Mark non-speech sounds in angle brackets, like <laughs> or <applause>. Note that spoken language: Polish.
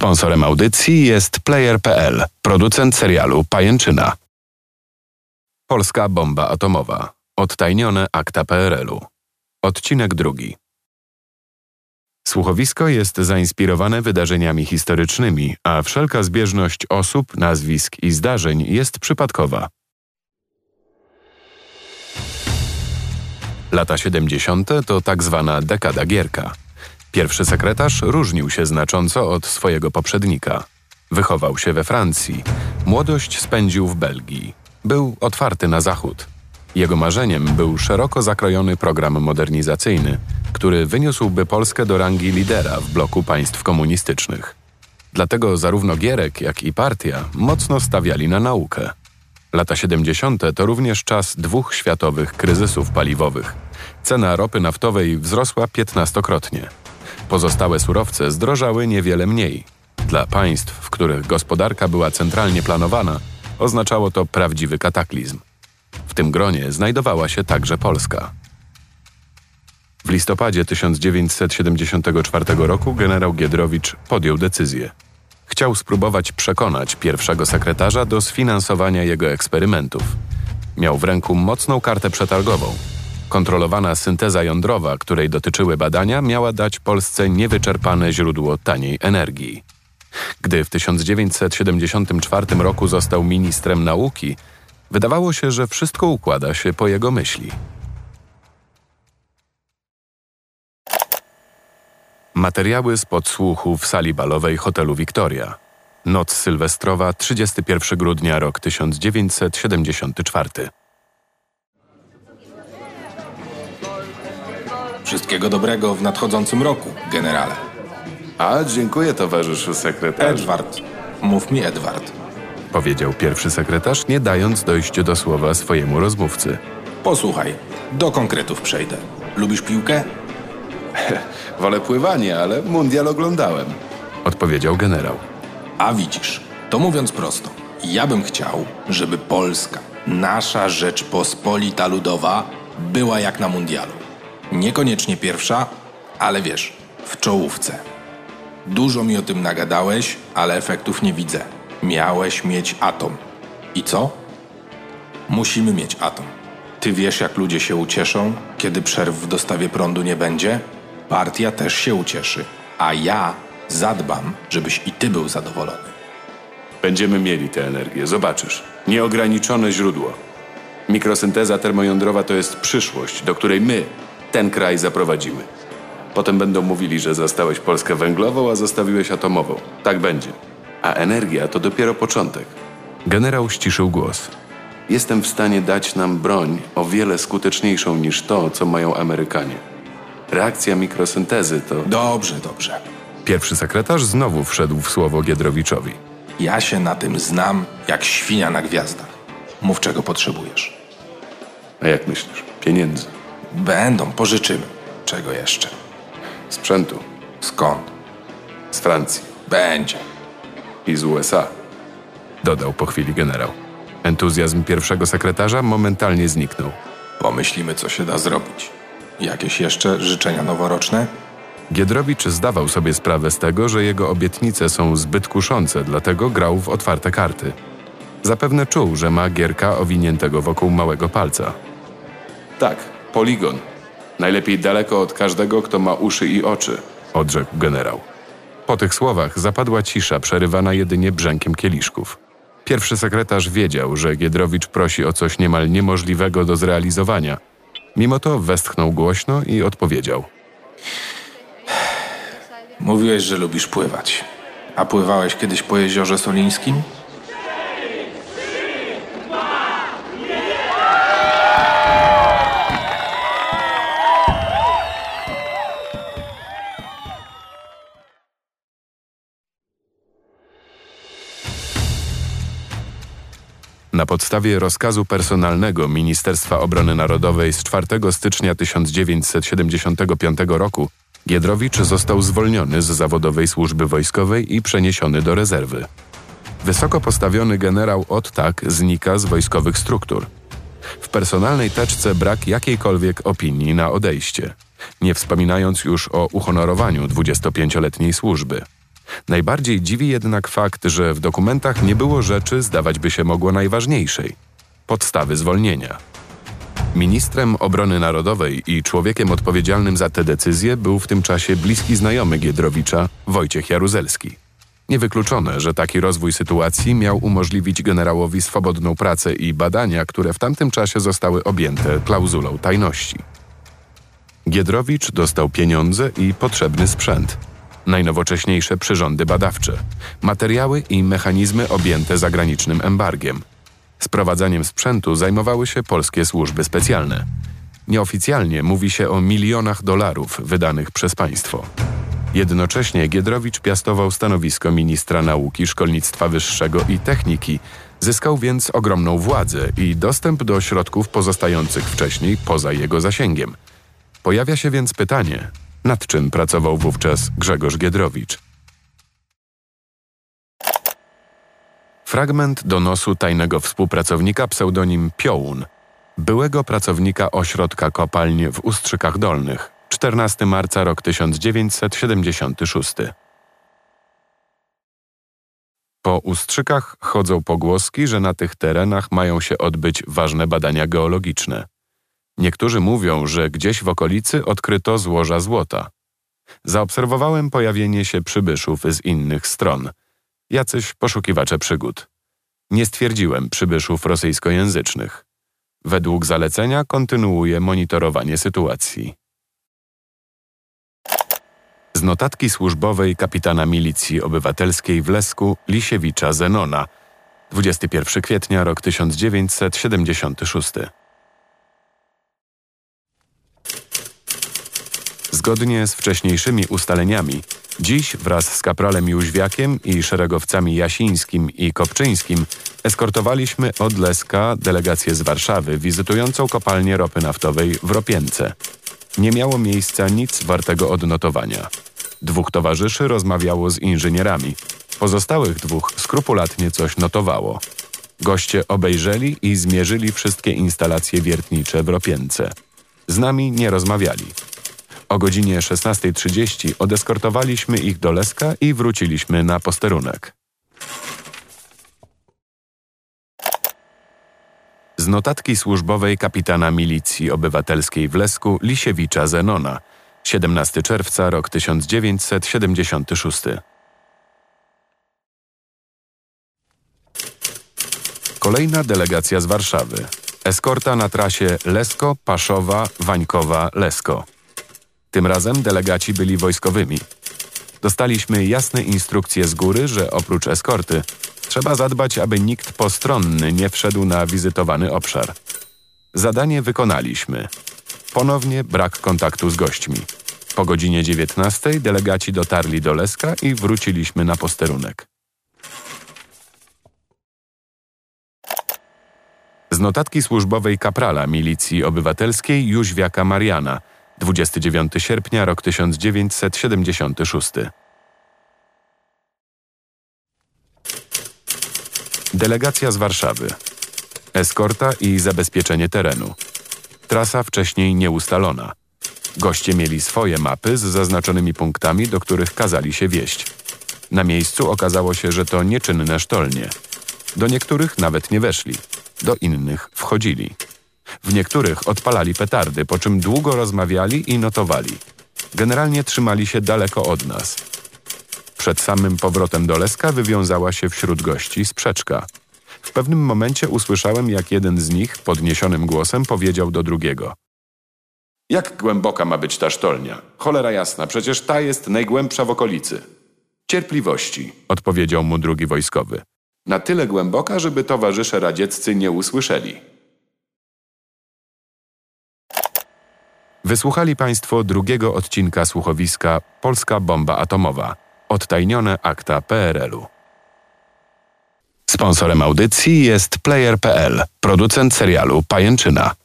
Sponsorem audycji jest Player.pl, producent serialu Pajęczyna. Polska bomba atomowa. Odtajnione akta PRL-u. Odcinek drugi. Słuchowisko jest zainspirowane wydarzeniami historycznymi, a wszelka zbieżność osób, nazwisk i zdarzeń jest przypadkowa. Lata 70. to tak zwana dekada gierka. Pierwszy sekretarz różnił się znacząco od swojego poprzednika. Wychował się we Francji, młodość spędził w Belgii. Był otwarty na zachód. Jego marzeniem był szeroko zakrojony program modernizacyjny, który wyniósłby Polskę do rangi lidera w bloku państw komunistycznych. Dlatego zarówno Gierek, jak i partia mocno stawiali na naukę. Lata 70. to również czas dwóch światowych kryzysów paliwowych. Cena ropy naftowej wzrosła piętnastokrotnie. Pozostałe surowce zdrożały niewiele mniej. Dla państw, w których gospodarka była centralnie planowana, oznaczało to prawdziwy kataklizm. W tym gronie znajdowała się także Polska. W listopadzie 1974 roku generał Giedrowicz podjął decyzję. Chciał spróbować przekonać pierwszego sekretarza do sfinansowania jego eksperymentów. Miał w ręku mocną kartę przetargową. Kontrolowana synteza jądrowa, której dotyczyły badania, miała dać Polsce niewyczerpane źródło taniej energii. Gdy w 1974 roku został ministrem nauki, wydawało się, że wszystko układa się po jego myśli. Materiały z podsłuchu w sali balowej hotelu Victoria. Noc sylwestrowa, 31 grudnia, rok 1974. Wszystkiego dobrego w nadchodzącym roku, generale. A, dziękuję towarzyszu sekretarzu. Edward. Mów mi Edward. Powiedział pierwszy sekretarz, nie dając dojść do słowa swojemu rozmówcy. Posłuchaj, do konkretów przejdę. Lubisz piłkę? <laughs> Wolę pływanie, ale mundial oglądałem. Odpowiedział generał. A widzisz, to mówiąc prosto, ja bym chciał, żeby Polska, nasza Rzeczpospolita Ludowa, była jak na mundialu. Niekoniecznie pierwsza, ale wiesz, w czołówce. Dużo mi o tym nagadałeś, ale efektów nie widzę. Miałeś mieć atom. I co? Musimy mieć atom. Ty wiesz, jak ludzie się ucieszą, kiedy przerw w dostawie prądu nie będzie? Partia też się ucieszy. A ja zadbam, żebyś i ty był zadowolony. Będziemy mieli tę energię, zobaczysz. Nieograniczone źródło. Mikrosynteza termojądrowa to jest przyszłość, do której my ten kraj zaprowadzimy. Potem będą mówili, że zastałeś Polskę węglową, a zostawiłeś atomową. Tak będzie. A energia to dopiero początek. Generał ściszył głos. Jestem w stanie dać nam broń o wiele skuteczniejszą niż to, co mają Amerykanie. Reakcja mikrosyntezy to. Dobrze, dobrze. Pierwszy sekretarz znowu wszedł w słowo Giedrowiczowi. Ja się na tym znam jak świnia na gwiazdach. Mów, czego potrzebujesz. A jak myślisz? Pieniędzy. Będą, pożyczymy. Czego jeszcze? Sprzętu. Skąd? Z Francji. Będzie. I z USA. Dodał po chwili generał. Entuzjazm pierwszego sekretarza momentalnie zniknął. Pomyślimy, co się da zrobić. Jakieś jeszcze życzenia noworoczne? Giedrowicz zdawał sobie sprawę z tego, że jego obietnice są zbyt kuszące, dlatego grał w otwarte karty. Zapewne czuł, że ma gierka owiniętego wokół małego palca. Tak, poligon. Najlepiej daleko od każdego, kto ma uszy i oczy. Odrzekł generał. Po tych słowach zapadła cisza, przerywana jedynie brzękiem kieliszków. Pierwszy sekretarz wiedział, że Giedrowicz prosi o coś niemal niemożliwego do zrealizowania. Mimo to westchnął głośno i odpowiedział. Mówiłeś, że lubisz pływać. A pływałeś kiedyś po jeziorze Solińskim? Na podstawie rozkazu personalnego Ministerstwa Obrony Narodowej z 4 stycznia 1975 roku Giedrowicz został zwolniony z zawodowej służby wojskowej i przeniesiony do rezerwy. Wysoko postawiony generał od tak znika z wojskowych struktur. W personalnej teczce brak jakiejkolwiek opinii na odejście, nie wspominając już o uhonorowaniu 25-letniej służby. Najbardziej dziwi jednak fakt, że w dokumentach nie było rzeczy, zdawać by się mogło najważniejszej podstawy zwolnienia. Ministrem obrony narodowej i człowiekiem odpowiedzialnym za te decyzje był w tym czasie bliski znajomy Giedrowicza, Wojciech Jaruzelski. Niewykluczone, że taki rozwój sytuacji miał umożliwić generałowi swobodną pracę i badania, które w tamtym czasie zostały objęte klauzulą tajności. Giedrowicz dostał pieniądze i potrzebny sprzęt. Najnowocześniejsze przyrządy badawcze, materiały i mechanizmy objęte zagranicznym embargiem. Sprowadzaniem sprzętu zajmowały się polskie służby specjalne. Nieoficjalnie mówi się o milionach dolarów wydanych przez państwo. Jednocześnie Giedrowicz piastował stanowisko ministra nauki, szkolnictwa wyższego i techniki, zyskał więc ogromną władzę i dostęp do środków pozostających wcześniej poza jego zasięgiem. Pojawia się więc pytanie, nad czym pracował wówczas Grzegorz Giedrowicz? Fragment donosu tajnego współpracownika pseudonim Piołun, byłego pracownika ośrodka kopalń w Ustrzykach Dolnych, 14 marca rok 1976. Po Ustrzykach chodzą pogłoski, że na tych terenach mają się odbyć ważne badania geologiczne. Niektórzy mówią, że gdzieś w okolicy odkryto złoża złota. Zaobserwowałem pojawienie się przybyszów z innych stron, jacyś poszukiwacze przygód. Nie stwierdziłem przybyszów rosyjskojęzycznych. Według zalecenia kontynuuję monitorowanie sytuacji. Z notatki służbowej kapitana milicji obywatelskiej w Lesku Lisiewicza Zenona 21 kwietnia rok 1976 Zgodnie z wcześniejszymi ustaleniami, dziś wraz z kapralem Jóźwiakiem i szeregowcami Jasińskim i Kopczyńskim eskortowaliśmy od Leska delegację z Warszawy wizytującą kopalnię ropy naftowej w Ropience. Nie miało miejsca nic wartego odnotowania. Dwóch towarzyszy rozmawiało z inżynierami. Pozostałych dwóch skrupulatnie coś notowało. Goście obejrzeli i zmierzyli wszystkie instalacje wiertnicze w Ropience. Z nami nie rozmawiali. O godzinie 16.30 odeskortowaliśmy ich do Leska i wróciliśmy na posterunek. Z notatki służbowej kapitana milicji obywatelskiej w Lesku Lisiewicza Zenona, 17 czerwca rok 1976. Kolejna delegacja z Warszawy. Eskorta na trasie Lesko, Paszowa, Lesko. Tym razem delegaci byli wojskowymi. Dostaliśmy jasne instrukcje z góry, że oprócz eskorty trzeba zadbać, aby nikt postronny nie wszedł na wizytowany obszar. Zadanie wykonaliśmy. Ponownie brak kontaktu z gośćmi. Po godzinie 19 delegaci dotarli do Leska i wróciliśmy na posterunek. Z notatki służbowej kaprala milicji obywatelskiej Jóźwiaka Mariana – 29 sierpnia, rok 1976. Delegacja z Warszawy. Eskorta i zabezpieczenie terenu. Trasa wcześniej nieustalona. Goście mieli swoje mapy z zaznaczonymi punktami, do których kazali się wieść. Na miejscu okazało się, że to nieczynne sztolnie. Do niektórych nawet nie weszli, do innych wchodzili. W niektórych odpalali petardy, po czym długo rozmawiali i notowali. Generalnie trzymali się daleko od nas. Przed samym powrotem do Leska wywiązała się wśród gości sprzeczka. W pewnym momencie usłyszałem, jak jeden z nich podniesionym głosem powiedział do drugiego. Jak głęboka ma być ta sztolnia? Cholera jasna, przecież ta jest najgłębsza w okolicy. Cierpliwości, odpowiedział mu drugi wojskowy. Na tyle głęboka, żeby towarzysze radzieccy nie usłyszeli. Wysłuchali Państwo drugiego odcinka słuchowiska Polska bomba atomowa. Odtajnione akta PRL-u. Sponsorem audycji jest Player.pl, producent serialu Pajęczyna.